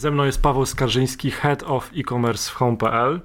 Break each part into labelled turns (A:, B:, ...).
A: Ze mną jest Paweł Skarżyński, Head of E-Commerce w Home.pl.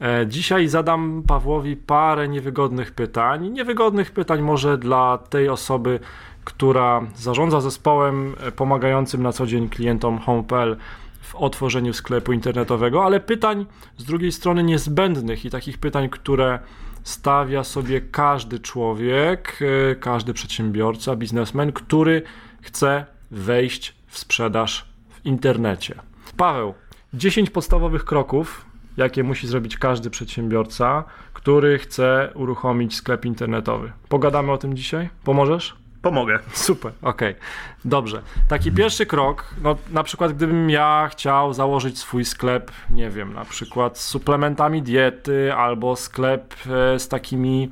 A: E, dzisiaj zadam Pawłowi parę niewygodnych pytań. Niewygodnych pytań może dla tej osoby, która zarządza zespołem e, pomagającym na co dzień klientom Home.pl w otworzeniu sklepu internetowego, ale pytań z drugiej strony niezbędnych i takich pytań, które stawia sobie każdy człowiek, e, każdy przedsiębiorca, biznesmen, który chce wejść w sprzedaż w internecie. Paweł, 10 podstawowych kroków, jakie musi zrobić każdy przedsiębiorca, który chce uruchomić sklep internetowy. Pogadamy o tym dzisiaj? Pomożesz?
B: Pomogę.
A: Super, okej. Okay. Dobrze. Taki pierwszy krok, no na przykład gdybym ja chciał założyć swój sklep, nie wiem, na przykład z suplementami diety albo sklep e, z takimi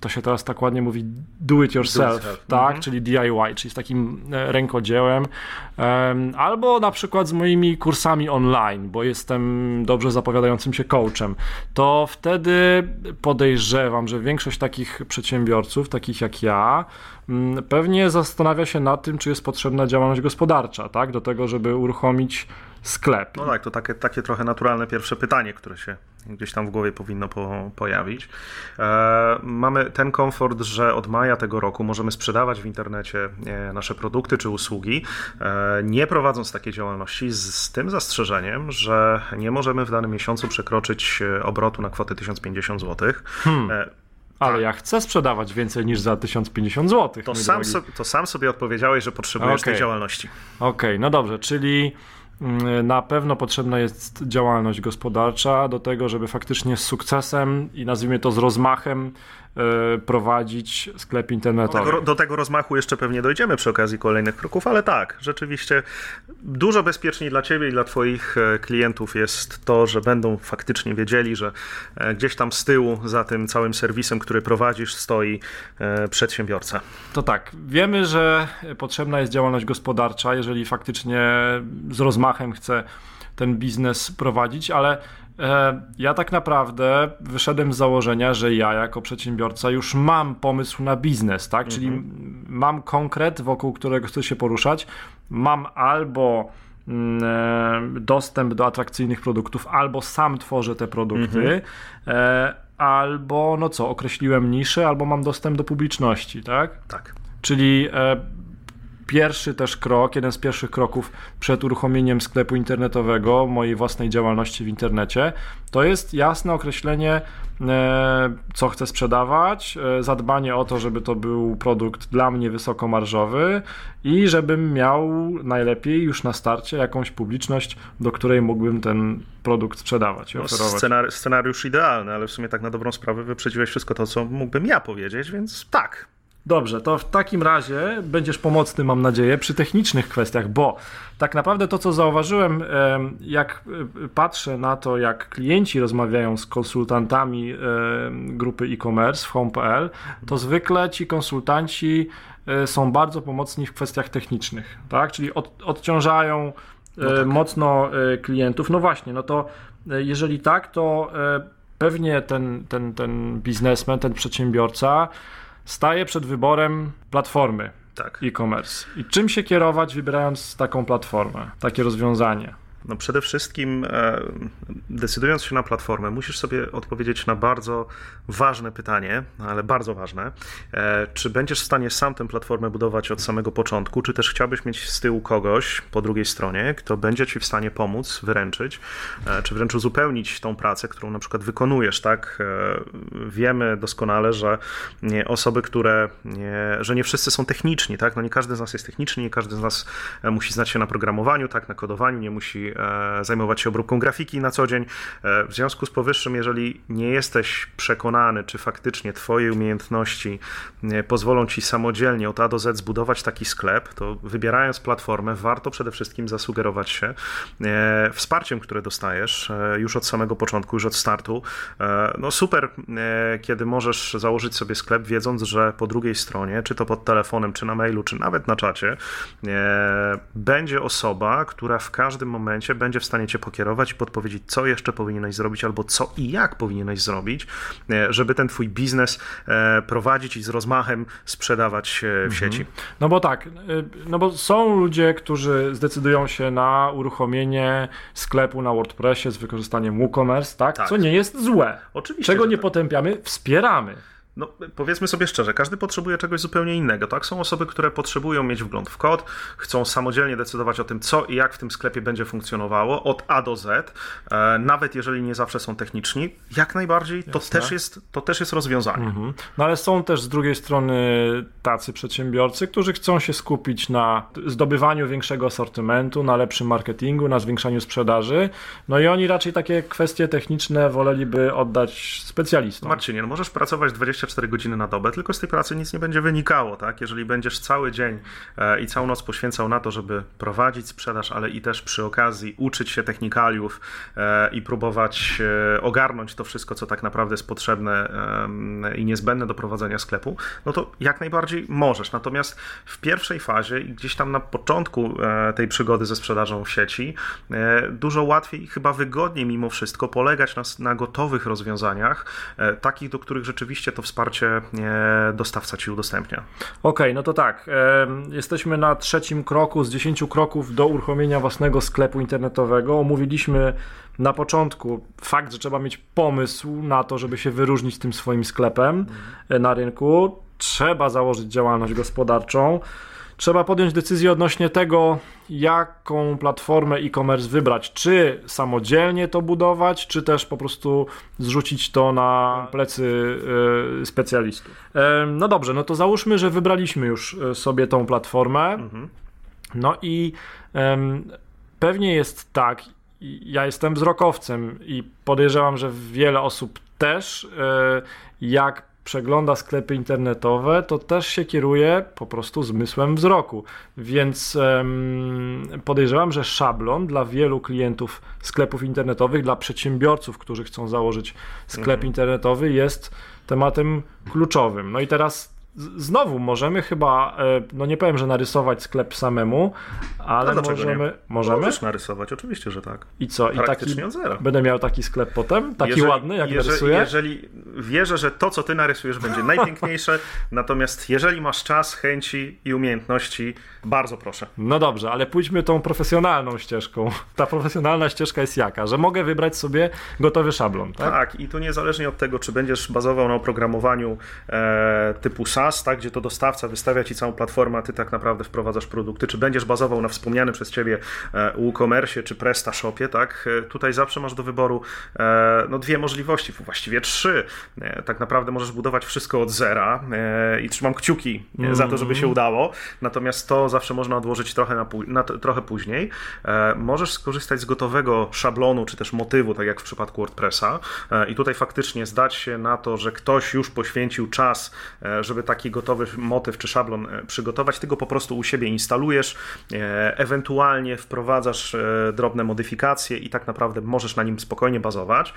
A: to się teraz tak ładnie mówi do it yourself, do it tak, mhm. czyli DIY, czyli z takim e, rękodziełem, albo na przykład z moimi kursami online, bo jestem dobrze zapowiadającym się coachem, to wtedy podejrzewam, że większość takich przedsiębiorców, takich jak ja, mm, pewnie zastanawia się nad tym, czy jest potrzebna działalność gospodarcza, tak, do tego, żeby uruchomić sklep.
B: No tak, to takie, takie trochę naturalne pierwsze pytanie, które się gdzieś tam w głowie powinno po, pojawić. E, mamy ten komfort, że od maja tego roku możemy sprzedawać w internecie e, nasze produkty czy usługi, e, nie prowadząc takiej działalności, z, z, tym zastrzeżeniem, że nie możemy w danym miesiącu przekroczyć e, obrotu na kwotę 1050 zł. Hmm.
A: E, ale tak. ja chcę sprzedawać więcej niż za 1050 zł.
B: To, sam, so, to sam sobie odpowiedziałeś, że potrzebujesz okay. tej działalności.
A: Okej, okay, no dobrze, czyli na pewno potrzebna jest działalność gospodarcza do tego, żeby faktycznie z sukcesem i nazwijmy to z rozmachem prowadzić sklep internetowy.
B: Do tego, do tego, rozmachu jeszcze pewnie dojdziemy przy okazji kolejnych kroków, ale tak, rzeczywiście dużo bezpieczniej dla ciebie i dla twoich e, klientów jest to, że będą faktycznie wiedzieli, że e, gdzieś tam z tyłu za tym całym serwisem, który prowadzisz, stoi przedsiębiorca.
A: To tak, wiemy, że potrzebna jest działalność gospodarcza, jeżeli faktycznie z rozmachem chce ten biznes prowadzić, ale E, ja tak naprawdę wyszedłem z założenia, że ja jako przedsiębiorca już mam pomysł na biznes, tak? Czyli mhm. mam konkret, wokół którego chcę się poruszać. Mam albo mm, e, dostęp do atrakcyjnych produktów, albo sam tworzę te produkty, mhm. E, albo no co, określiłem niszę, albo mam dostęp do publiczności, tak?
B: Tak.
A: Czyli pierwszy też krok, jeden z pierwszych kroków przed uruchomieniem sklepu internetowego, mojej własnej działalności w internecie, to jest jasne określenie, e, co chcę sprzedawać, e, zadbanie o to, żeby to był produkt dla mnie wysokomarżowy i żebym miał najlepiej już na starcie jakąś publiczność, do której mógłbym ten produkt sprzedawać no.
B: Scenari scenariusz idealny, ale w sumie tak na dobrą sprawę wyprzedziłeś wszystko to, co mógłbym ja powiedzieć, więc tak,
A: Dobrze, to w takim razie będziesz pomocny, mam nadzieję, przy technicznych kwestiach, bo tak naprawdę to, co zauważyłem, jak e, patrzę na to, jak klienci rozmawiają z konsultantami grupy e-commerce w home.pl, to zwykle ci konsultanci e, są bardzo pomocni w kwestiach technicznych, tak? Czyli od, odciążają no tak. mocno klientów. No właśnie, no to jeżeli tak, to pewnie ten, ten, ten biznesmen, ten przedsiębiorca staje przed wyborem platformy tak. e-commerce. I czym się kierować, wybierając taką platformę, takie rozwiązanie?
B: No przede wszystkim e, decydując się na platformę, musisz sobie odpowiedzieć na bardzo ważne pytanie, ale bardzo ważne. E, czy będziesz w stanie sam tę platformę budować od samego początku, czy też chciałbyś mieć z tyłu kogoś po drugiej stronie, kto będzie ci w stanie pomóc, wyręczyć, e, czy wręcz uzupełnić tą pracę, którą na przykład wykonujesz, tak? Wiemy doskonale, że osoby, które, że nie wszyscy są techniczni, tak? No nie każdy z nas jest techniczny, nie każdy z nas musi znać się na programowaniu, tak? Na kodowaniu, nie musi E, zajmować się obróbką grafiki na co dzień. E, w związku z powyższym, jeżeli nie jesteś przekonany, czy faktycznie Twoje umiejętności e, pozwolą Ci samodzielnie od A do Z zbudować taki sklep, to wybierając platformę, warto przede wszystkim zasugerować się wsparciem, które dostajesz już od samego początku, już od startu. No super, kiedy możesz założyć sobie sklep, wiedząc, że po drugiej stronie, czy to pod telefonem, czy na mailu, czy nawet na czacie, będzie osoba, która w każdym momencie momencie będzie w stanie cię pokierować i podpowiedzieć, co jeszcze powinieneś zrobić, albo co i jak powinieneś zrobić, żeby ten twój biznes prowadzić i z rozmachem sprzedawać w mhm. sieci.
A: No bo tak, no bo są ludzie, którzy zdecydują się na uruchomienie sklepu na WordPressie z wykorzystaniem WooCommerce, tak? tak. Co nie jest złe. Oczywiście. Czego nie tak. potępiamy, wspieramy.
B: No, powiedzmy sobie szczerze, każdy potrzebuje czegoś zupełnie innego. Tak, są osoby, które potrzebują mieć wgląd w kod, chcą samodzielnie decydować o tym, co i jak w tym sklepie będzie funkcjonowało od A do Z, e, nawet jeżeli nie zawsze są techniczni. Jak najbardziej to, też jest, to też jest rozwiązanie. Mhm.
A: No ale są też z drugiej strony tacy przedsiębiorcy, którzy chcą się skupić na zdobywaniu większego asortymentu, na lepszym marketingu, na zwiększaniu sprzedaży. No i oni raczej takie kwestie techniczne woleliby oddać specjalistom.
B: Marcinie, no możesz pracować 20 24 godziny na dobę, tylko z tej pracy nic nie będzie wynikało, tak? Jeżeli będziesz cały dzień e, i całą noc poświęcał na to, żeby prowadzić sprzedaż, ale i też przy okazji uczyć się technikaliów e, i próbować e, ogarnąć to wszystko, co tak naprawdę jest potrzebne i niezbędne do prowadzenia sklepu, no to jak najbardziej możesz. Natomiast w pierwszej fazie i gdzieś tam na początku tej przygody ze sprzedażą w sieci, dużo łatwiej i chyba wygodniej mimo wszystko polegać na, na gotowych rozwiązaniach, takich, do których rzeczywiście to wsparcie dostawca ci udostępnia. Okej,
A: okay, no to tak. Jesteśmy na trzecim kroku z dziesięciu kroków do uruchomienia własnego sklepu internetowego. Omówiliśmy na początku fakt, że trzeba mieć pomysł na to, żeby się wyróżnić tym swoim sklepem mhm. na rynku. Trzeba założyć działalność gospodarczą trzeba podjąć decyzję odnośnie tego, jaką platformę e-commerce wybrać. Czy samodzielnie to budować, czy też po prostu zrzucić to na plecy e, specjalistów. No dobrze, no to załóżmy, że wybraliśmy już e, sobie tą platformę. Mhm. No i pewnie jest tak, ja jestem wzrokowcem i podejrzewam, że wiele osób też, e, jak przegląda sklepy internetowe, to też się kieruje po prostu zmysłem wzroku. Więc um, podejrzewam, że szablon dla wielu klientów sklepów internetowych, dla przedsiębiorców, którzy chcą założyć sklep mhm. internetowy, jest tematem kluczowym. No i teraz znowu możemy chyba, e, no nie powiem, że narysować sklep samemu, ale no możemy. Nie?
B: Możemy? Możesz narysować, oczywiście, że tak.
A: I co? I taki, od zera. Będę miał taki sklep potem? Taki jeżeli, ładny, jak jeżeli, narysuję?
B: Jeżeli wierzę, że to, co ty narysujesz, będzie najpiękniejsze, natomiast jeżeli masz czas, chęci i umiejętności, bardzo proszę.
A: No dobrze, ale pójdźmy tą profesjonalną ścieżką. Ta profesjonalna ścieżka jest jaka? Że mogę wybrać sobie gotowy szablon, tak?
B: Tak, i tu niezależnie od tego, czy będziesz bazował na oprogramowaniu e, typu SaaS, SaaS, tak, gdzie to dostawca wystawia ci całą platformę, a ty tak naprawdę wprowadzasz produkty, czy będziesz bazował na wspomnianym przez ciebie e, WooCommerce czy PrestaShopie, tak, e, tutaj zawsze masz do wyboru e, no, dwie możliwości, właściwie trzy. Tak naprawdę możesz budować wszystko od zera i trzymam kciuki mm. za to, żeby się udało, natomiast to zawsze można odłożyć trochę, na, na, trochę później. Możesz skorzystać z gotowego szablonu, czy też motywu, tak jak w przypadku WordPressa i tutaj faktycznie zdać się na to, że ktoś już poświęcił czas, żeby tak taki gotowy motyw czy szablon e, przygotować, ty go po prostu u siebie instalujesz, e, ewentualnie wprowadzasz e, drobne modyfikacje i tak naprawdę możesz na nim spokojnie bazować.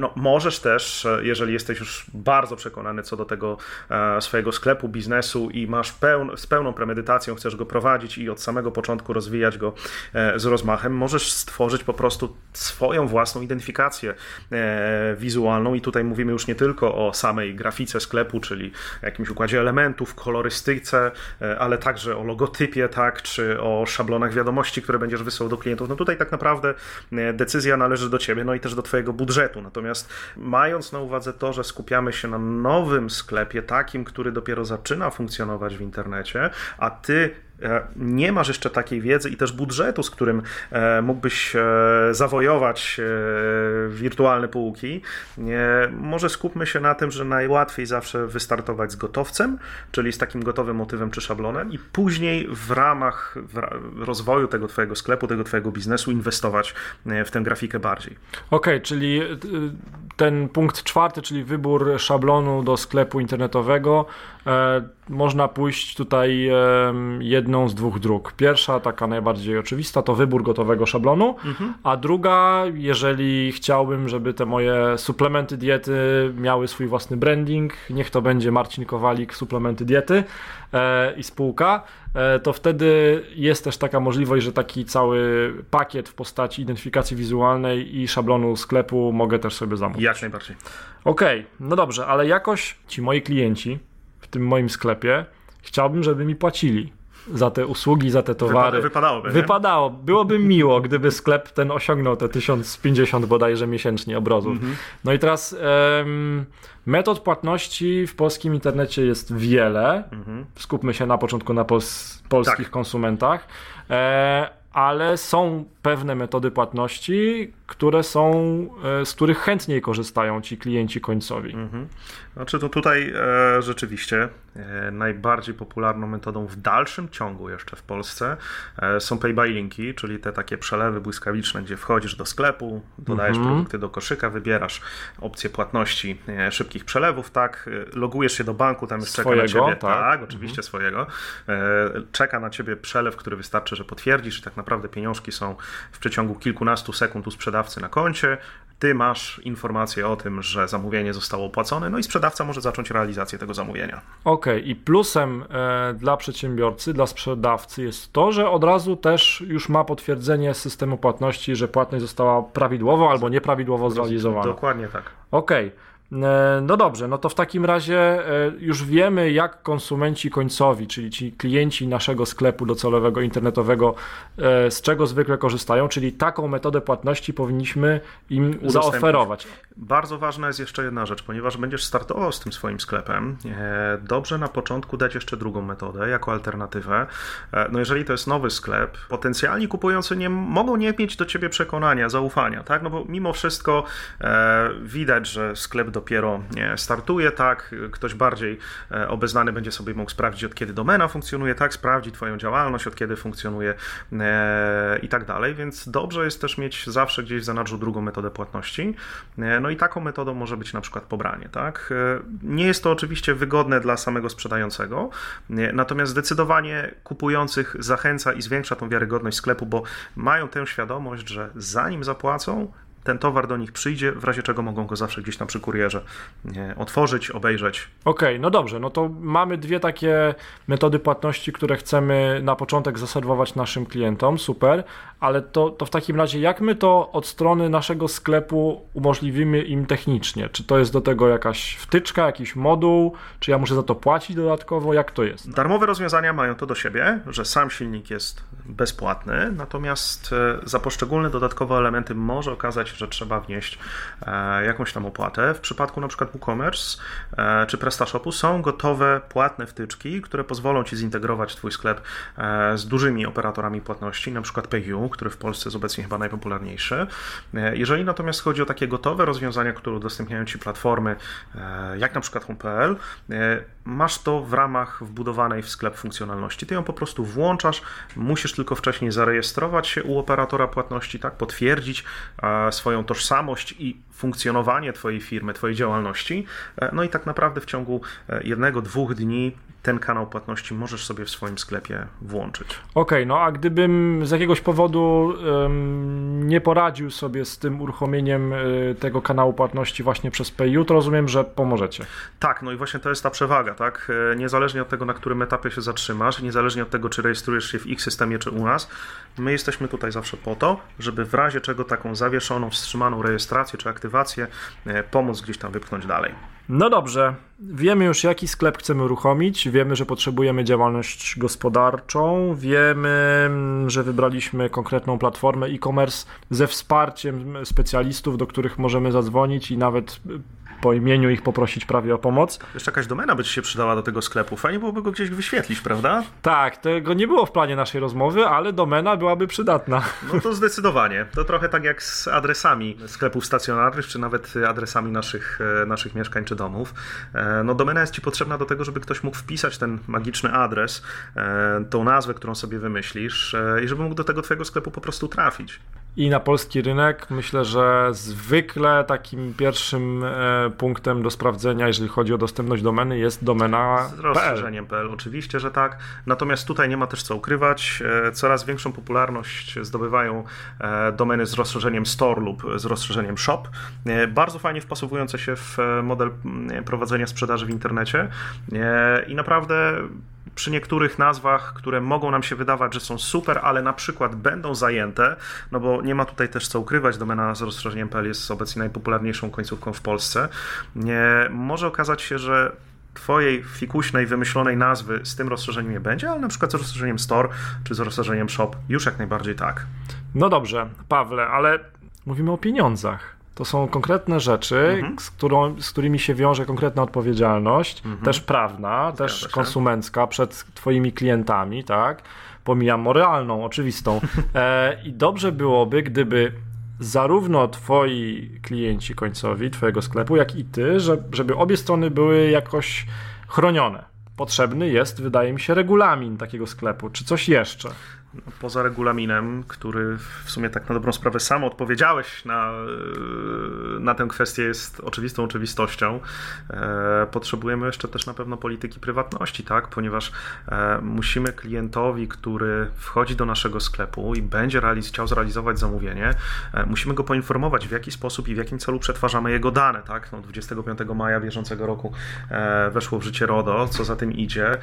B: No, możesz też, jeżeli jesteś już bardzo przekonany co do tego swojego sklepu, biznesu i masz pełn, z pełną premedytacją, chcesz go prowadzić i od samego początku rozwijać go z rozmachem, możesz stworzyć po prostu swoją własną identyfikację wizualną i tutaj mówimy już nie tylko o samej grafice sklepu, czyli jakimś układzie elementów, kolorystyce, e, ale także o logotypie, tak, czy o szablonach wiadomości, które będziesz wysyłał do klientów. No tutaj tak naprawdę e, decyzja należy do ciebie, no i też do twojego budżetu. Natomiast mając na uwadze to, że skupiamy się na nowym sklepie, takim, który dopiero zaczyna funkcjonować w internecie, a ty nie masz jeszcze takiej wiedzy i też budżetu, z którym e, mógłbyś e, zawojować wirtualne półki, może skupmy się na tym, że najłatwiej zawsze wystartować z gotowcem, czyli z takim gotowym motywem czy szablonem i później w ramach rozwoju tego twojego sklepu, tego twojego biznesu inwestować w tę grafikę bardziej.
A: Okej, okay, czyli ten punkt czwarty, czyli wybór szablonu do sklepu internetowego można pójść tutaj jedną z dwóch dróg. Pierwsza, taka najbardziej oczywista, to wybór gotowego szablonu, mhm. a druga, jeżeli chciałbym, żeby te moje suplementy diety miały swój własny branding, niech to będzie Marcin Kowalik, suplementy diety e, i spółka, e, to wtedy jest też taka możliwość, że taki cały pakiet w postaci identyfikacji wizualnej i szablonu sklepu mogę też sobie zamówić.
B: Jak najbardziej.
A: Okej, okay, no dobrze, ale jakoś ci moi klienci tym moim sklepie, chciałbym, żeby mi płacili za te usługi, za te towary.
B: Wypadałoby.
A: Wypadało. Nie? Byłoby miło, gdyby sklep ten osiągnął te 1050 bodajże miesięcznie obrotów. Mhm. No i teraz um, metod płatności w polskim internecie jest wiele. Mhm. Skupmy się na początku na pols polskich tak. konsumentach. E, ale są pewne metody płatności, które są, e, z których chętniej korzystają ci klienci końcowi. Mhm.
B: Znaczy to tutaj e, rzeczywiście e, najbardziej popularną metodą w dalszym ciągu jeszcze w Polsce e, są pay by linki, czyli te takie przelewy błyskawiczne, gdzie wchodzisz do sklepu, dodajesz mhm. produkty do koszyka, wybierasz opcję płatności e, szybkich przelewów, tak, e, logujesz się do banku, tam już swojego, czeka na ciebie, tak, tak oczywiście mhm. swojego, czeka na ciebie przelew, który wystarczy, że potwierdzisz i tak naprawdę pieniążki są w przeciągu kilkunastu sekund u sprzedawcy na koncie, ty masz informację o tym, że zamówienie zostało opłacone, no i sprzedawca może zacząć realizację tego zamówienia.
A: Okej, okay. i plusem e, dla przedsiębiorcy, dla sprzedawcy jest to, że od razu też już ma potwierdzenie systemu płatności, że płatność została prawidłowo albo nieprawidłowo zrealizowana.
B: Dokładnie tak.
A: Okej. Okay. E, no dobrze, no to w takim razie e, już wiemy, jak konsumenci końcowi, czyli ci klienci naszego sklepu docelowego internetowego, e, z czego zwykle korzystają, czyli taką metodę płatności powinniśmy im zaoferować.
B: Bardzo ważna jest jeszcze jedna rzecz, ponieważ będziesz startował z tym swoim sklepem, dobrze na początku dać jeszcze drugą metodę jako alternatywę. No jeżeli to jest nowy sklep, potencjalni kupujący nie mogą nie mieć do ciebie przekonania, zaufania, tak? No bo mimo wszystko widać, że sklep dopiero startuje, tak, ktoś bardziej e, obeznany będzie sobie mógł sprawdzić, od kiedy domena funkcjonuje, tak, sprawdzi Twoją działalność, od kiedy funkcjonuje e, i tak dalej, więc dobrze jest też mieć zawsze gdzieś w zanadrzu drugą metodę płatności, e, no i taką metodą może być na przykład pobranie, tak. Nie jest to oczywiście wygodne dla samego sprzedającego, natomiast zdecydowanie kupujących zachęca i zwiększa tą wiarygodność sklepu, bo mają tę świadomość, że zanim zapłacą, ten towar do nich przyjdzie, w razie czego mogą go zawsze gdzieś tam przy kurierze otworzyć, obejrzeć.
A: Okej, okay, no dobrze, no to mamy dwie takie metody płatności, które chcemy na początek zaserwować naszym klientom, super, ale to, to w takim razie jak my to od strony naszego sklepu umożliwimy im technicznie? Czy to jest do tego jakaś wtyczka, jakiś moduł, czy ja muszę za to płacić dodatkowo, jak to jest?
B: Darmowe rozwiązania mają to do siebie, że sam silnik jest bezpłatny, natomiast e, za poszczególne dodatkowe elementy może okazać że trzeba wnieść e, jakąś tam opłatę. W przypadku na przykład WooCommerce e, czy PrestaShopu są gotowe płatne wtyczki, które pozwolą Ci zintegrować Twój sklep z dużymi operatorami płatności, na przykład PayU, który w Polsce jest obecnie chyba najpopularniejszy. Jeżeli natomiast chodzi o takie gotowe rozwiązania, które udostępniają Ci platformy, jak na przykład Home.pl, masz to w ramach wbudowanej w sklep funkcjonalności. Ty ją po prostu włączasz, musisz tylko wcześniej zarejestrować się u operatora płatności, tak, potwierdzić swoją tożsamość i funkcjonowanie Twojej firmy, Twojej działalności. E, no i tak naprawdę w ciągu e, jednego, dwóch dni ten kanał płatności możesz sobie w swoim sklepie włączyć. Okej,
A: okay, no a gdybym z jakiegoś powodu um, nie poradził sobie z tym uruchomieniem y, tego kanału płatności właśnie przez PayU, to rozumiem, że pomożecie.
B: Tak, no i właśnie to jest ta przewaga, tak? Niezależnie od tego, na którym etapie się zatrzymasz, niezależnie od tego, czy rejestrujesz się w ich systemie, czy u nas, my jesteśmy tutaj zawsze po to, żeby w razie czego taką zawieszoną, wstrzymaną rejestrację czy aktywację pomóc gdzieś tam wypchnąć dalej.
A: No dobrze, wiemy już jaki sklep chcemy uruchomić, wiemy, że potrzebujemy działalność gospodarczą, wiemy, że wybraliśmy konkretną platformę e-commerce ze wsparciem specjalistów, do których możemy zadzwonić i nawet po imieniu ich poprosić prawie o pomoc.
B: Jeszcze jakaś domena by ci się przydała do tego sklepu. Fajnie byłoby go gdzieś wyświetlić, prawda?
A: Tak, tego nie było w planie naszej rozmowy, ale domena byłaby przydatna.
B: No to zdecydowanie. To trochę tak jak z adresami sklepów stacjonarnych, czy nawet adresami naszych, e, naszych mieszkań czy domów. E, no domena jest ci potrzebna do tego, żeby ktoś mógł wpisać ten magiczny adres, e, tą nazwę, którą sobie wymyślisz i żeby mógł do tego twojego sklepu po prostu trafić.
A: I na polski rynek. Myślę, że zwykle takim pierwszym e, punktem do sprawdzenia, jeżeli chodzi o dostępność domeny, jest domena
B: Z rozszerzeniem PL. Oczywiście, że tak. Natomiast tutaj nie ma też co ukrywać. E, coraz większą popularność zdobywają e, domeny z rozszerzeniem store lub z rozszerzeniem shop. Bardzo fajnie wpasowujące się w model prowadzenia sprzedaży w internecie i naprawdę przy niektórych nazwach, które mogą nam się wydawać, że są super, ale na przykład będą zajęte, no bo nie ma tutaj też co ukrywać, domena z rozszerzeniem PL jest obecnie najpopularniejszą końcówką w Polsce, nie, może okazać się, że twojej fikuśnej, wymyślonej nazwy z tym rozszerzeniem nie będzie, ale na przykład z rozszerzeniem store czy z rozszerzeniem shop już jak najbardziej tak.
A: No dobrze, Pawle, ale mówimy o pieniądzach. To są konkretne rzeczy, mhm. z, którą, z, którymi się wiąże konkretna odpowiedzialność, mhm. też prawna, Zgadza też się. konsumencka przed Twoimi klientami, tak? Pomijam moralną, oczywistą. E, I dobrze byłoby, gdyby zarówno Twoi klienci końcowi, Twojego sklepu, jak i Ty, żeby obie strony były jakoś chronione. Potrzebny jest, wydaje mi się, regulamin takiego sklepu, czy coś jeszcze
B: poza regulaminem, który w sumie tak na dobrą sprawę sam odpowiedziałeś na, na tę kwestię, jest oczywistą oczywistością. E, potrzebujemy jeszcze też na pewno polityki prywatności, tak? ponieważ e, musimy klientowi, który wchodzi do naszego sklepu i będzie realiz- chciał zrealizować zamówienie, e, musimy go poinformować, w jaki sposób i w jakim celu przetwarzamy jego dane. Tak? No, 25 maja bieżącego roku weszło w życie RODO, co za tym idzie.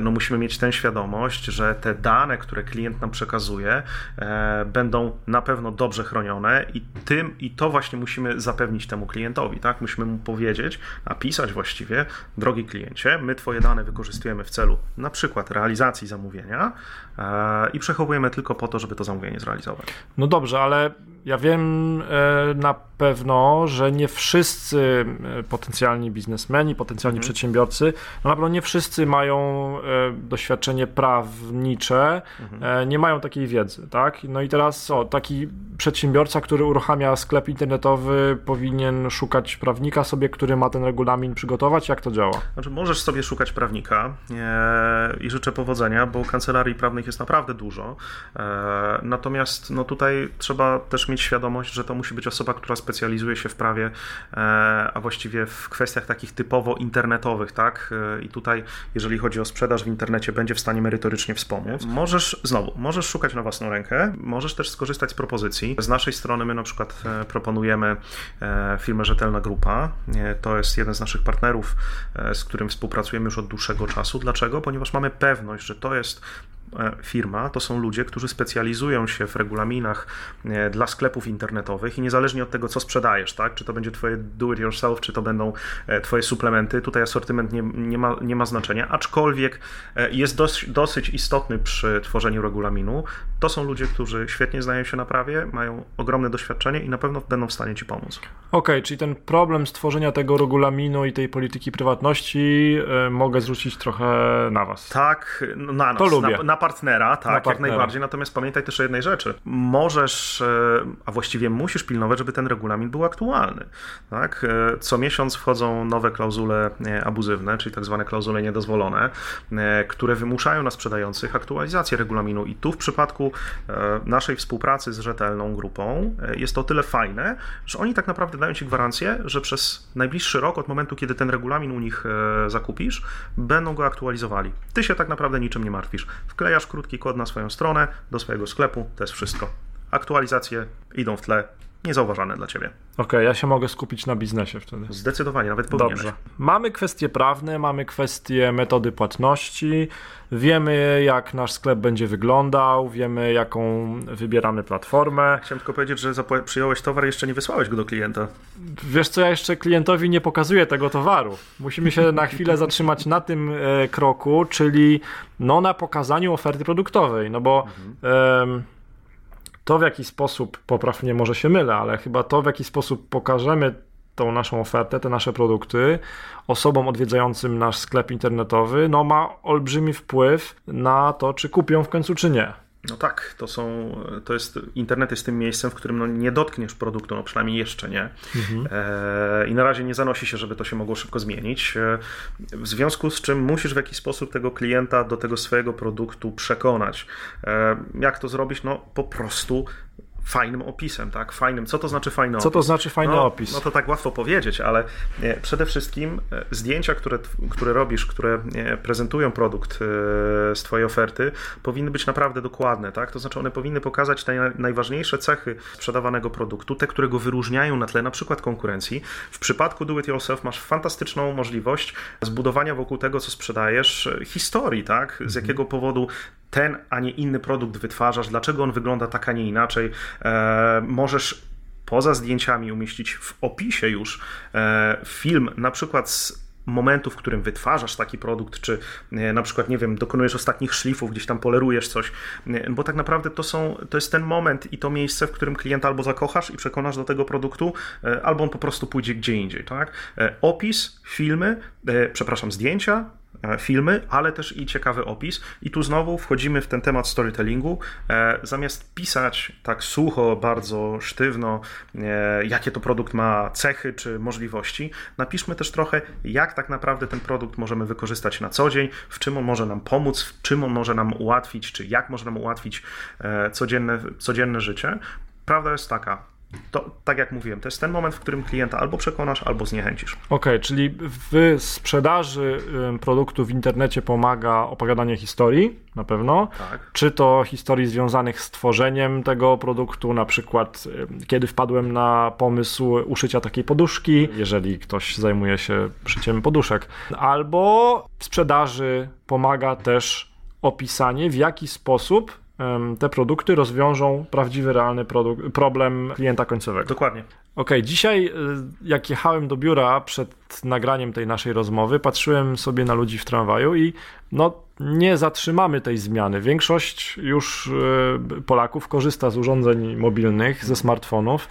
B: No, musimy mieć tę świadomość, że te dane, które klient klient nam przekazuje, e, będą na pewno dobrze chronione i tym i to właśnie musimy zapewnić temu klientowi, tak? Musimy mu powiedzieć, napisać właściwie, drogi kliencie, my twoje dane wykorzystujemy w celu na przykład realizacji zamówienia e, i przechowujemy tylko po to, żeby to zamówienie zrealizować.
A: No dobrze, ale ja wiem e, na pewno, że nie wszyscy e, potencjalni biznesmeni, potencjalni mhm. przedsiębiorcy, no na pewno nie wszyscy mają e, doświadczenie prawnicze, mhm. nie mają takiej wiedzy, tak? No i teraz o, taki przedsiębiorca, który uruchamia sklep internetowy, powinien szukać prawnika sobie, który ma ten regulamin przygotować. Jak to działa?
B: Znaczy, możesz sobie szukać prawnika i życzę powodzenia, bo kancelarii prawnych jest naprawdę dużo. Natomiast no tutaj trzeba też mieć mieć świadomość, że to musi być osoba, która specjalizuje się w prawie, e, a właściwie w kwestiach takich typowo internetowych, tak? E, I tutaj, jeżeli chodzi o sprzedaż w internecie, będzie w stanie merytorycznie wspomóc. Możesz, znowu, możesz szukać na własną rękę, możesz też skorzystać z propozycji. Z naszej strony my na przykład e, proponujemy firmę Rzetelna Grupa. To jest jeden z naszych partnerów, z którym współpracujemy już od dłuższego czasu. Dlaczego? Ponieważ mamy pewność, że to jest firma to są ludzie, którzy specjalizują się w regulaminach e, dla sklepów internetowych i niezależnie od tego, co sprzedajesz, tak? czy to będzie twoje do it yourself, czy to będą e, twoje suplementy, tutaj asortyment nie, nie, ma, nie ma znaczenia, aczkolwiek jest dosyć, dosyć istotny przy tworzeniu regulaminu. To są ludzie, którzy świetnie znają się na prawie, mają ogromne doświadczenie i na pewno będą w stanie ci pomóc. Okej,
A: okay, czyli ten problem stworzenia tego regulaminu i tej polityki prywatności mogę zwrócić trochę na was.
B: Tak, no, na nas. To lubię. Na, na partnera, tak, na partnera. jak najbardziej. Natomiast pamiętaj też o jednej rzeczy. Możesz, e, a właściwie musisz pilnować, żeby ten regulamin był aktualny. Tak? E, co miesiąc wchodzą nowe klauzule e, abuzywne, czyli tak zwane klauzule niedozwolone, które wymuszają na sprzedających aktualizację regulaminu. I tu w przypadku naszej współpracy z rzetelną grupą jest to o tyle fajne, że oni tak naprawdę dają ci gwarancję, że przez najbliższy rok, od momentu, kiedy ten regulamin u nich zakupisz, będą go aktualizowali. Ty się tak naprawdę niczym nie martwisz. Wklejasz wklejasz krótki kod na swoją stronę, do swojego sklepu, to jest wszystko. Aktualizacje idą w tle, niezauważane dla ciebie.
A: Okej, okay, ja się mogę skupić na biznesie wtedy.
B: Zdecydowanie, nawet powinieneś.
A: Dobrze. Mamy kwestie prawne, mamy kwestie metody płatności, wiemy jak nasz sklep będzie wyglądał, wiemy jaką wybieramy platformę.
B: Chciałem tylko powiedzieć, że przyjąłeś towar, jeszcze nie wysłałeś go do klienta.
A: Wiesz co, ja jeszcze klientowi nie pokazuję tego towaru. Musimy się na chwilę zatrzymać na tym e, kroku, czyli no na pokazaniu oferty produktowej, no bo... Mhm. To w jaki sposób, popraw mnie, może się mylę, ale chyba to w jaki sposób pokażemy tą naszą ofertę, te nasze produkty osobom odwiedzającym nasz sklep internetowy, no ma olbrzymi wpływ na to, czy kupią w końcu, czy nie.
B: No tak, to są, to jest, internet jest tym miejscem, w którym no nie dotkniesz produktu, no przynajmniej jeszcze nie. Mhm. E, I na razie nie zanosi się, żeby to się mogło szybko zmienić. E, w związku z czym musisz w jakiś sposób tego klienta do tego swojego produktu przekonać. E, jak to zrobić? No po prostu fajnym opisem, tak? Fajnym. Co to znaczy fajny
A: opis? Co to znaczy fajny
B: no,
A: opis?
B: No to tak łatwo powiedzieć, ale e, przede wszystkim e, zdjęcia, które, które robisz, które e, prezentują produkt z twojej oferty, powinny być naprawdę dokładne, tak? To znaczy one powinny pokazać te najważniejsze cechy sprzedawanego produktu, te, które go wyróżniają na tle na przykład konkurencji. W przypadku do it yourself masz fantastyczną możliwość zbudowania wokół tego, co sprzedajesz, historii, tak? Z mhm. jakiego powodu ten, a nie inny produkt wytwarzasz, dlaczego on wygląda tak, a nie inaczej. E, możesz poza zdjęciami umieścić w opisie już e, film, na przykład z momentu, w którym wytwarzasz taki produkt, czy e, na przykład, nie wiem, dokonujesz ostatnich szlifów, gdzieś tam polerujesz coś, bo tak naprawdę to, są, to jest ten moment i to miejsce, w którym klienta albo zakochasz i przekonasz do tego produktu, albo on po prostu pójdzie gdzie indziej, tak? Opis, filmy, przepraszam, zdjęcia, filmy, ale też i ciekawy opis. I tu znowu wchodzimy w ten temat storytellingu. E, zamiast pisać tak sucho, bardzo sztywno, e, jakie to produkt ma cechy czy możliwości, napiszmy też trochę, jak tak naprawdę ten produkt możemy wykorzystać na co dzień, w czym on może nam pomóc, w czym on może nam ułatwić, czy jak może nam ułatwić codzienne, codzienne życie. Prawda jest taka, to, tak jak mówiłem, to jest ten moment, w którym klienta albo przekonasz, albo zniechęcisz.
A: Okej, okay, czyli w sprzedaży produktu w internecie pomaga opowiadanie historii, na pewno. Tak. Czy to historii związanych z tworzeniem tego produktu, na przykład kiedy wpadłem na pomysł uszycia takiej poduszki, jeżeli ktoś zajmuje się szyciem poduszek. Albo w sprzedaży pomaga też opisanie, w jaki sposób te produkty rozwiążą prawdziwy, realny problem klienta końcowego.
B: Dokładnie.
A: Ok, dzisiaj y, jak jechałem do biura przed nagraniem tej naszej rozmowy, patrzyłem sobie na ludzi w tramwaju i no nie zatrzymamy tej zmiany. Większość już y, Polaków korzysta z urządzeń mobilnych, ze smartfonów.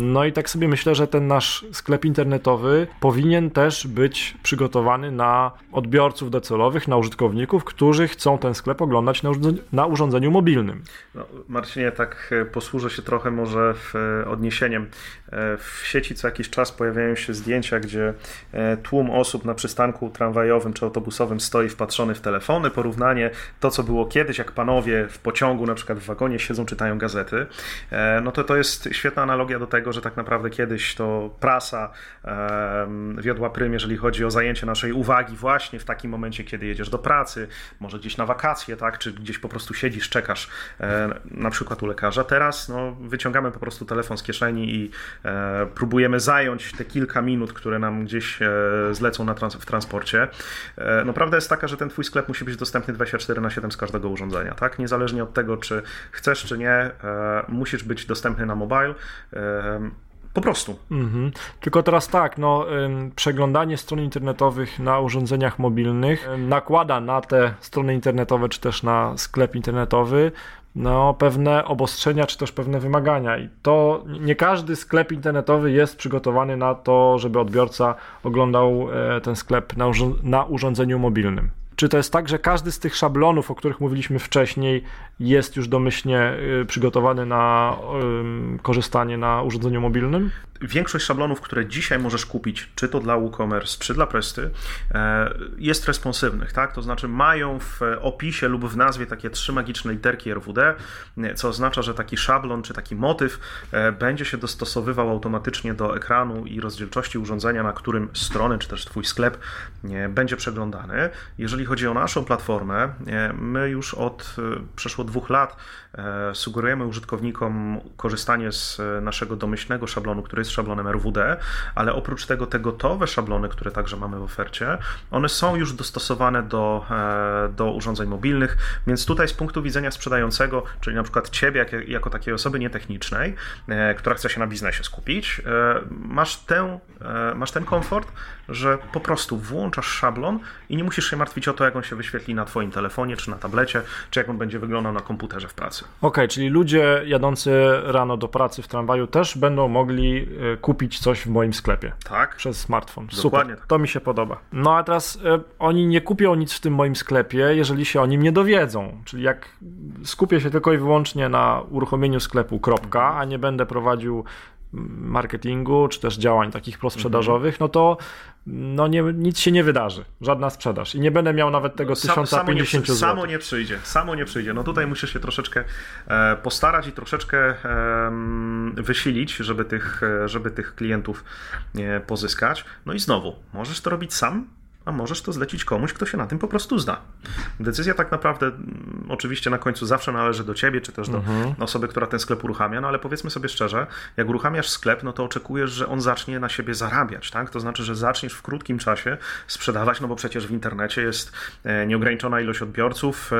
A: No i tak sobie myślę, że ten nasz sklep internetowy powinien też być przygotowany na odbiorców docelowych, na użytkowników, którzy chcą ten sklep oglądać na, urządzeniu, na urządzeniu mobilnym.
B: No, Marcinie, tak e, posłużę się trochę może e, odniesieniem. E, w sieci co jakiś czas pojawiają się zdjęcia, gdzie tłum osób na przystanku tramwajowym czy autobusowym stoi wpatrzony w telefony. Porównanie to, co było kiedyś, jak panowie w pociągu, na przykład w wagonie siedzą, czytają gazety. No to to jest świetna analogia do tego, tego, że tak naprawdę kiedyś to prasa wiodła prym, jeżeli chodzi o zajęcie naszej uwagi właśnie w takim momencie, kiedy jedziesz do pracy, może gdzieś na wakacje, tak, czy gdzieś po prostu siedzisz, czekasz e, na przykład u lekarza. Teraz no, wyciągamy po prostu telefon z kieszeni i e, próbujemy zająć te kilka minut, które nam gdzieś e, zlecą na trans w transporcie. No prawda jest taka, że ten twój sklep musi być dostępny 24 na 7 z każdego urządzenia, tak? Niezależnie od tego, czy chcesz, czy nie, musisz być dostępny na mobile po prostu. Mhm.
A: Tylko teraz tak, no, przeglądanie stron internetowych na urządzeniach mobilnych nakłada na te strony internetowe, czy też na sklep internetowy no, pewne obostrzenia, czy też pewne wymagania. I to nie każdy sklep internetowy jest przygotowany na to, żeby odbiorca oglądał e, ten sklep na, na urządzeniu mobilnym. Czy to jest tak, że każdy z tych szablonów, o których mówiliśmy wcześniej, jest już domyślnie y, przygotowany na korzystanie na urządzeniu mobilnym?
B: większość szablonów, które dzisiaj możesz kupić, czy to dla WooCommerce, czy dla Presty, e, jest responsywnych, tak? To znaczy mają w opisie lub w nazwie takie trzy magiczne literki RWD, co oznacza, że taki szablon czy taki motyw e, będzie się dostosowywał automatycznie do ekranu i rozdzielczości urządzenia, na którym strony czy też Twój sklep będzie przeglądany. Jeżeli chodzi o naszą platformę, my już od e, przeszło dwóch lat sugerujemy użytkownikom korzystanie z naszego domyślnego szablonu, który jest szablonem RWD, ale oprócz tego te gotowe szablony, które także mamy w ofercie, one są już dostosowane do, e, do urządzeń mobilnych, więc tutaj z punktu widzenia sprzedającego, czyli na przykład ciebie jako, jako takiej osoby nietechnicznej, e, która chce się na biznesie skupić, e, masz, tę, masz ten komfort, że po prostu włączasz szablon i nie musisz się martwić o to, jak on się wyświetli na twoim telefonie, czy na tablecie, czy jak on będzie wyglądał na komputerze w pracy. Okej,
A: okay, czyli ludzie jadący rano do pracy w tramwaju też będą mogli Y, kupić coś w moim sklepie.
B: Tak.
A: Przez smartfon. Dokładnie Super. Tak. To mi się podoba. No a teraz y, oni nie kupią nic w tym moim sklepie, jeżeli się o nim nie dowiedzą. Czyli jak skupię się tylko i wyłącznie na uruchomieniu sklepu, kropka, a nie będę prowadził marketingu, czy też działań takich prosprzedażowych, no to no nie, nic się nie wydarzy, żadna sprzedaż i nie będę miał nawet tego no, 1050 zł.
B: Samo nie przyjdzie, samo nie przyjdzie. No tutaj musisz się troszeczkę e, postarać i troszeczkę wysilić, żeby tych, e, żeby tych klientów e, pozyskać. No i znowu, możesz to robić sam, a możesz to zlecić komuś, kto się na tym po prostu zna. Decyzja tak naprawdę mm, oczywiście na końcu zawsze należy do ciebie, czy też do mhm. osoby, która ten sklep uruchamia, no ale powiedzmy sobie szczerze, jak uruchamiasz sklep, no to oczekujesz, że on zacznie na siebie zarabiać, tak? To znaczy, że zaczniesz w krótkim czasie sprzedawać, no bo przecież w internecie jest e, nieograniczona ilość odbiorców e,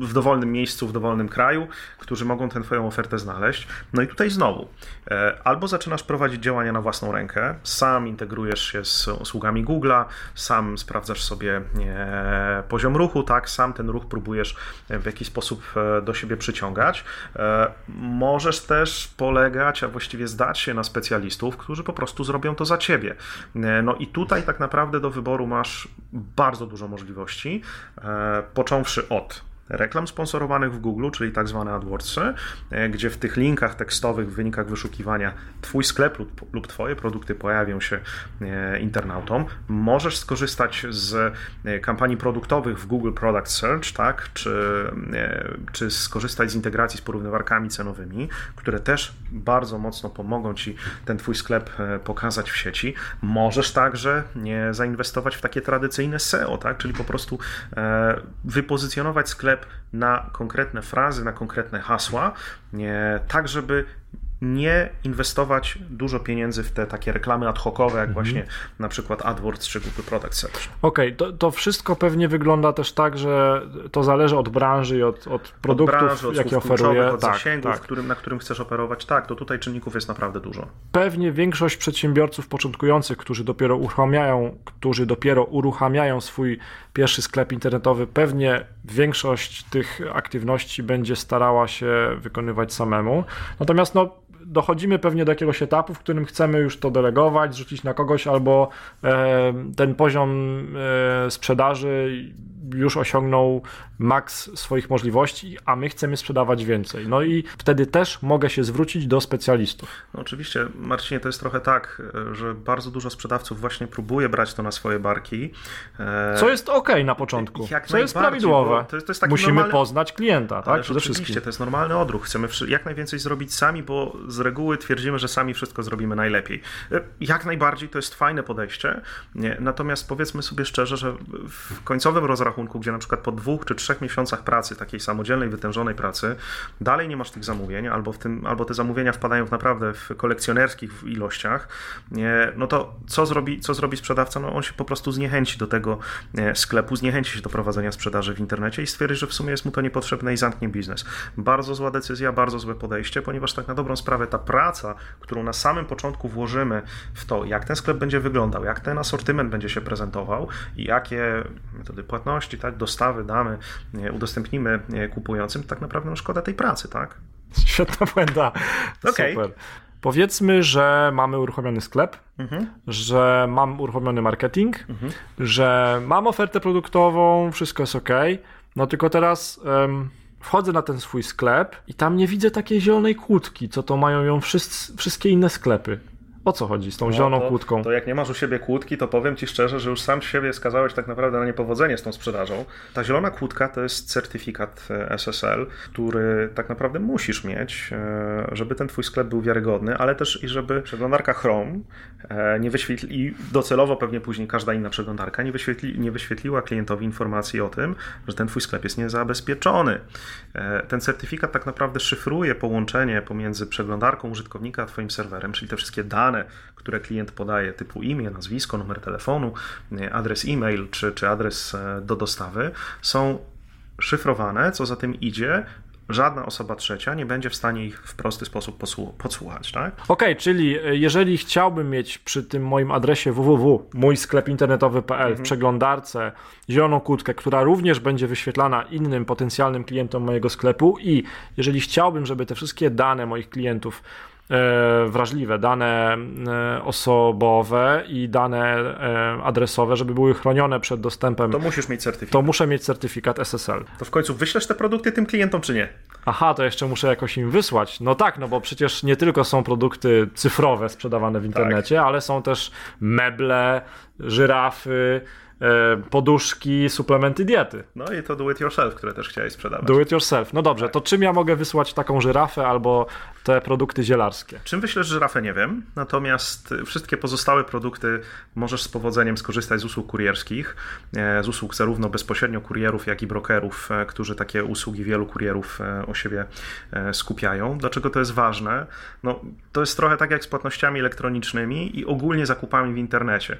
B: w dowolnym miejscu, w dowolnym kraju, którzy mogą tę twoją ofertę znaleźć. No i tutaj znowu, e, albo zaczynasz prowadzić działania na własną rękę, sam integrujesz się z usługami Google'a, sam sam sprawdzasz sobie e, poziom ruchu, tak, sam ten ruch próbujesz w jakiś sposób e, do siebie przyciągać. E, możesz też polegać, a właściwie zdać się na specjalistów, którzy po prostu zrobią to za ciebie. No i tutaj tak naprawdę do wyboru masz bardzo dużo możliwości, począwszy od reklam sponsorowanych w Google, czyli tak zwane AdWordsy, e, gdzie w tych linkach tekstowych, w wynikach wyszukiwania Twój sklep lub, lub Twoje produkty pojawią się e, internautom. Możesz skorzystać z e, kampanii produktowych w Google Product Search, tak? czy, czy skorzystać z integracji z porównywarkami cenowymi, które też bardzo mocno pomogą Ci ten Twój sklep pokazać w sieci. Możesz także zainwestować w takie tradycyjne SEO, tak? czyli po prostu wypozycjonować sklep na konkretne frazy, na konkretne hasła, tak żeby nie inwestować dużo pieniędzy w te takie reklamy ad hocowe, jak mhm. właśnie na przykład AdWords czy Google Product Search.
A: Okej, okay, to, to, wszystko pewnie wygląda też tak, że to zależy od branży i od, od produktów, od branży, od jakie oferuje.
B: Od tak, zasięgów, tak. Którym, na którym chcesz operować. Tak, to tutaj czynników jest naprawdę dużo.
A: Pewnie większość przedsiębiorców początkujących, którzy dopiero uruchamiają, którzy dopiero uruchamiają swój pierwszy sklep internetowy, pewnie większość tych aktywności będzie starała się wykonywać samemu. Natomiast no, dochodzimy pewnie do jakiegoś etapu, w którym chcemy już to delegować, zrzucić na kogoś, albo e, ten poziom e, sprzedaży już osiągnął maks swoich możliwości, a my chcemy sprzedawać więcej. No i wtedy też mogę się zwrócić do specjalistów.
B: No oczywiście, Marcinie, to jest trochę tak, że bardzo dużo sprzedawców właśnie próbuje brać to na swoje barki.
A: E, Co jest ok na początku. Jak Co jest prawidłowe. To jest, to jest Musimy normalny... poznać klienta, tak?
B: Przede oczywiście, wszystkim. to jest normalny odruch. Chcemy jak najwięcej zrobić sami, bo z reguły twierdzimy, że sami wszystko zrobimy najlepiej. E, jak najbardziej to jest fajne podejście, nie? natomiast powiedzmy sobie szczerze, że w końcowym rozrachunku, gdzie na przykład po dwóch czy trzech miesiącach pracy, takiej samodzielnej, wytężonej pracy, dalej nie masz tych zamówień, albo, w tym, albo te zamówienia wpadają w naprawdę w kolekcjonerskich ilościach, no to co zrobi, co zrobi sprzedawca? No on się po prostu zniechęci do tego sklepu, zniechęci się do prowadzenia sprzedaży w internecie i stwierdzi, że w sumie jest mu to niepotrzebne i zamknie biznes. Bardzo zła decyzja, bardzo złe podejście, ponieważ tak na dobrą sprawę ta praca, którą na samym początku włożymy w to, jak ten sklep będzie wyglądał, jak ten asortyment będzie się prezentował i jakie metody płatności, tak, dostawy damy, udostępnimy kupującym, tak naprawdę no szkoda tej pracy, tak?
A: Świetna błęda. Okay. Super. Powiedzmy, że mamy uruchomiony sklep, mhm. że mam uruchomiony marketing, mhm. że mam ofertę produktową, wszystko jest ok. No tylko teraz um, wchodzę na ten swój sklep i tam nie widzę takiej zielonej kłódki, co to mają ją wszyscy, wszystkie inne sklepy. O co chodzi z tą no, zieloną
B: to,
A: kłódką?
B: To jak nie masz u siebie kłódki, to powiem Ci szczerze, że już sam siebie skazałeś tak naprawdę na niepowodzenie z tą sprzedażą. Ta zielona kłódka to jest certyfikat e, SSL, który tak naprawdę musisz mieć, e, żeby ten Twój sklep był wiarygodny, ale też i żeby przeglądarka Chrome e, nie wyświetli, i docelowo pewnie później każda inna przeglądarka nie, wyświetli, nie wyświetliła klientowi informacji o tym, że ten Twój sklep jest niezabezpieczony. Ten certyfikat tak naprawdę szyfruje połączenie pomiędzy przeglądarką użytkownika a Twoim serwerem, czyli te wszystkie dane, dane, które klient podaje, typu imię, nazwisko, numer telefonu, adres e-mail czy, czy adres e, do dostawy, są szyfrowane, co za tym idzie, żadna osoba trzecia nie będzie w stanie ich w prosty sposób podsłuchać, tak?
A: Okej, okay, czyli e, jeżeli chciałbym mieć przy tym moim adresie www mój sklep internetowy.pl mhm. w przeglądarce zieloną kłódkę, która również będzie wyświetlana innym potencjalnym klientom mojego sklepu i jeżeli chciałbym, żeby te wszystkie dane moich klientów wrażliwe, dane e, osobowe i dane e, adresowe, żeby były chronione przed dostępem.
B: To musisz mieć certyfikat.
A: To muszę mieć certyfikat SSL.
B: To w końcu wyślesz te produkty tym klientom, czy nie?
A: Aha, to jeszcze muszę jakoś im wysłać. No tak, no bo przecież nie tylko są produkty cyfrowe sprzedawane w internecie, tak. ale są też meble, żyrafy, E, poduszki, suplementy diety.
B: No i to do it yourself, które też chciałeś sprzedawać.
A: Do it yourself. No dobrze, tak. to czym ja mogę wysłać taką żyrafę albo te produkty zielarskie?
B: Czym wyślesz żyrafę, nie wiem. Natomiast wszystkie pozostałe produkty możesz z powodzeniem skorzystać z usług kurierskich, e, z usług zarówno bezpośrednio kurierów, jak i brokerów, e, którzy takie usługi wielu kurierów o siebie skupiają. Dlaczego to jest ważne? No, to jest trochę tak jak z płatnościami elektronicznymi i ogólnie zakupami w internecie.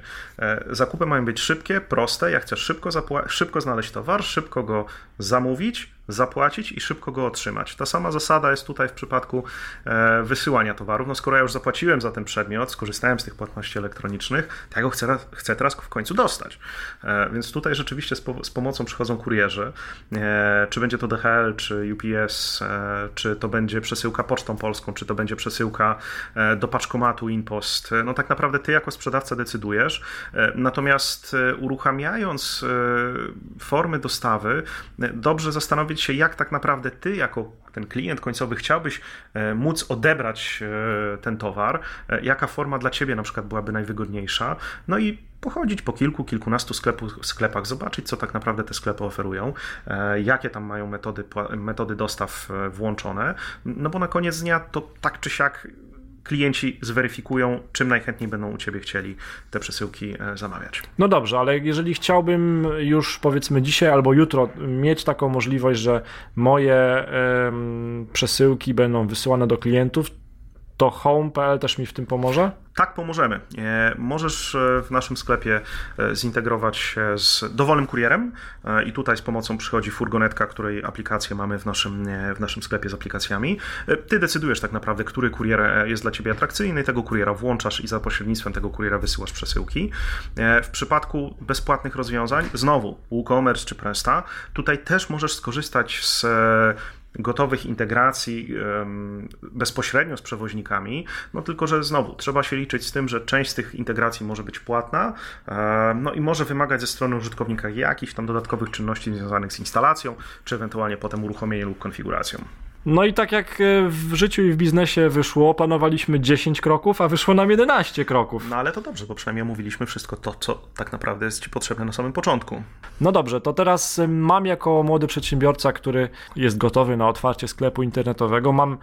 B: Zakupy mają być szybkie, proste. Jak chcesz szybko, szybko znaleźć towar, szybko go zamówić, zapłacić i szybko go otrzymać. Ta sama zasada jest tutaj w przypadku e, wysyłania towarów. No skoro ja już zapłaciłem za ten przedmiot, skorzystałem z tych płatności elektronicznych, to ja go chcę, chcę teraz w końcu dostać. E, więc tutaj rzeczywiście z, z, pomocą przychodzą kurierzy. E, czy będzie to DHL, czy UPS, czy to będzie przesyłka pocztą polską, czy to będzie przesyłka do paczkomatu InPost. No tak naprawdę ty jako sprzedawca decydujesz. Natomiast uruchamiając formy dostawy, dobrze zastanowić zastanowić się, jak tak naprawdę ty, jako ten klient końcowy, chciałbyś e, móc odebrać e, ten towar, e, jaka forma dla ciebie na przykład byłaby najwygodniejsza, no i pochodzić po kilku, kilkunastu sklepu, sklepach, zobaczyć, co tak naprawdę te sklepy oferują, jakie tam mają metody, metody dostaw włączone, no bo na koniec dnia to tak czy siak klienci zweryfikują, czym najchętniej będą u Ciebie chcieli te przesyłki e, zamawiać.
A: No dobrze, ale jeżeli chciałbym już powiedzmy dzisiaj albo jutro mieć taką możliwość, że moje przesyłki będą wysyłane do klientów, to home.pl też mi w tym pomoże?
B: Tak, pomożemy. E, możesz e, w naszym sklepie e, zintegrować się z dowolnym kurierem i tutaj z pomocą przychodzi furgonetka, której aplikację mamy w naszym, w naszym sklepie z aplikacjami. Ty decydujesz tak naprawdę, który kurier jest dla Ciebie atrakcyjny, tego kuriera włączasz i za pośrednictwem tego kuriera wysyłasz przesyłki. W przypadku bezpłatnych rozwiązań, znowu WooCommerce czy Presta, tutaj też możesz skorzystać z gotowych integracji bezpośrednio z przewoźnikami, no tylko, że znowu trzeba się liczyć z tym, że część z tych integracji może być płatna, no i może wymagać ze strony użytkownika jakichś tam dodatkowych czynności związanych z instalacją, czy ewentualnie potem uruchomieniem lub konfiguracją.
A: No i tak jak e, w życiu i w biznesie wyszło, planowaliśmy 10 kroków, a wyszło nam 11 kroków.
B: No ale to dobrze, bo przynajmniej omówiliśmy wszystko to, co tak naprawdę jest Ci potrzebne na samym początku.
A: No dobrze, to teraz e, mam jako młody przedsiębiorca, który jest gotowy na otwarcie sklepu internetowego, mam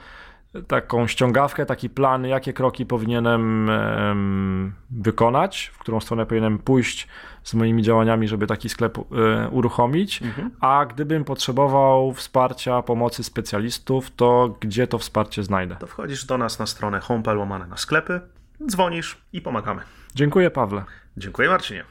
A: taką ściągawkę, taki plan, jakie kroki powinienem wykonać, w którą stronę powinienem pójść z moimi działaniami, żeby taki sklep e, uruchomić. Mhm. A gdybym potrzebował wsparcia, pomocy specjalistów, to gdzie to wsparcie znajdę?
B: To wchodzisz do nas na stronę homepel łamane na sklepy, dzwonisz i pomagamy.
A: Dziękuję Pawle.
B: Dziękuję Marcinie.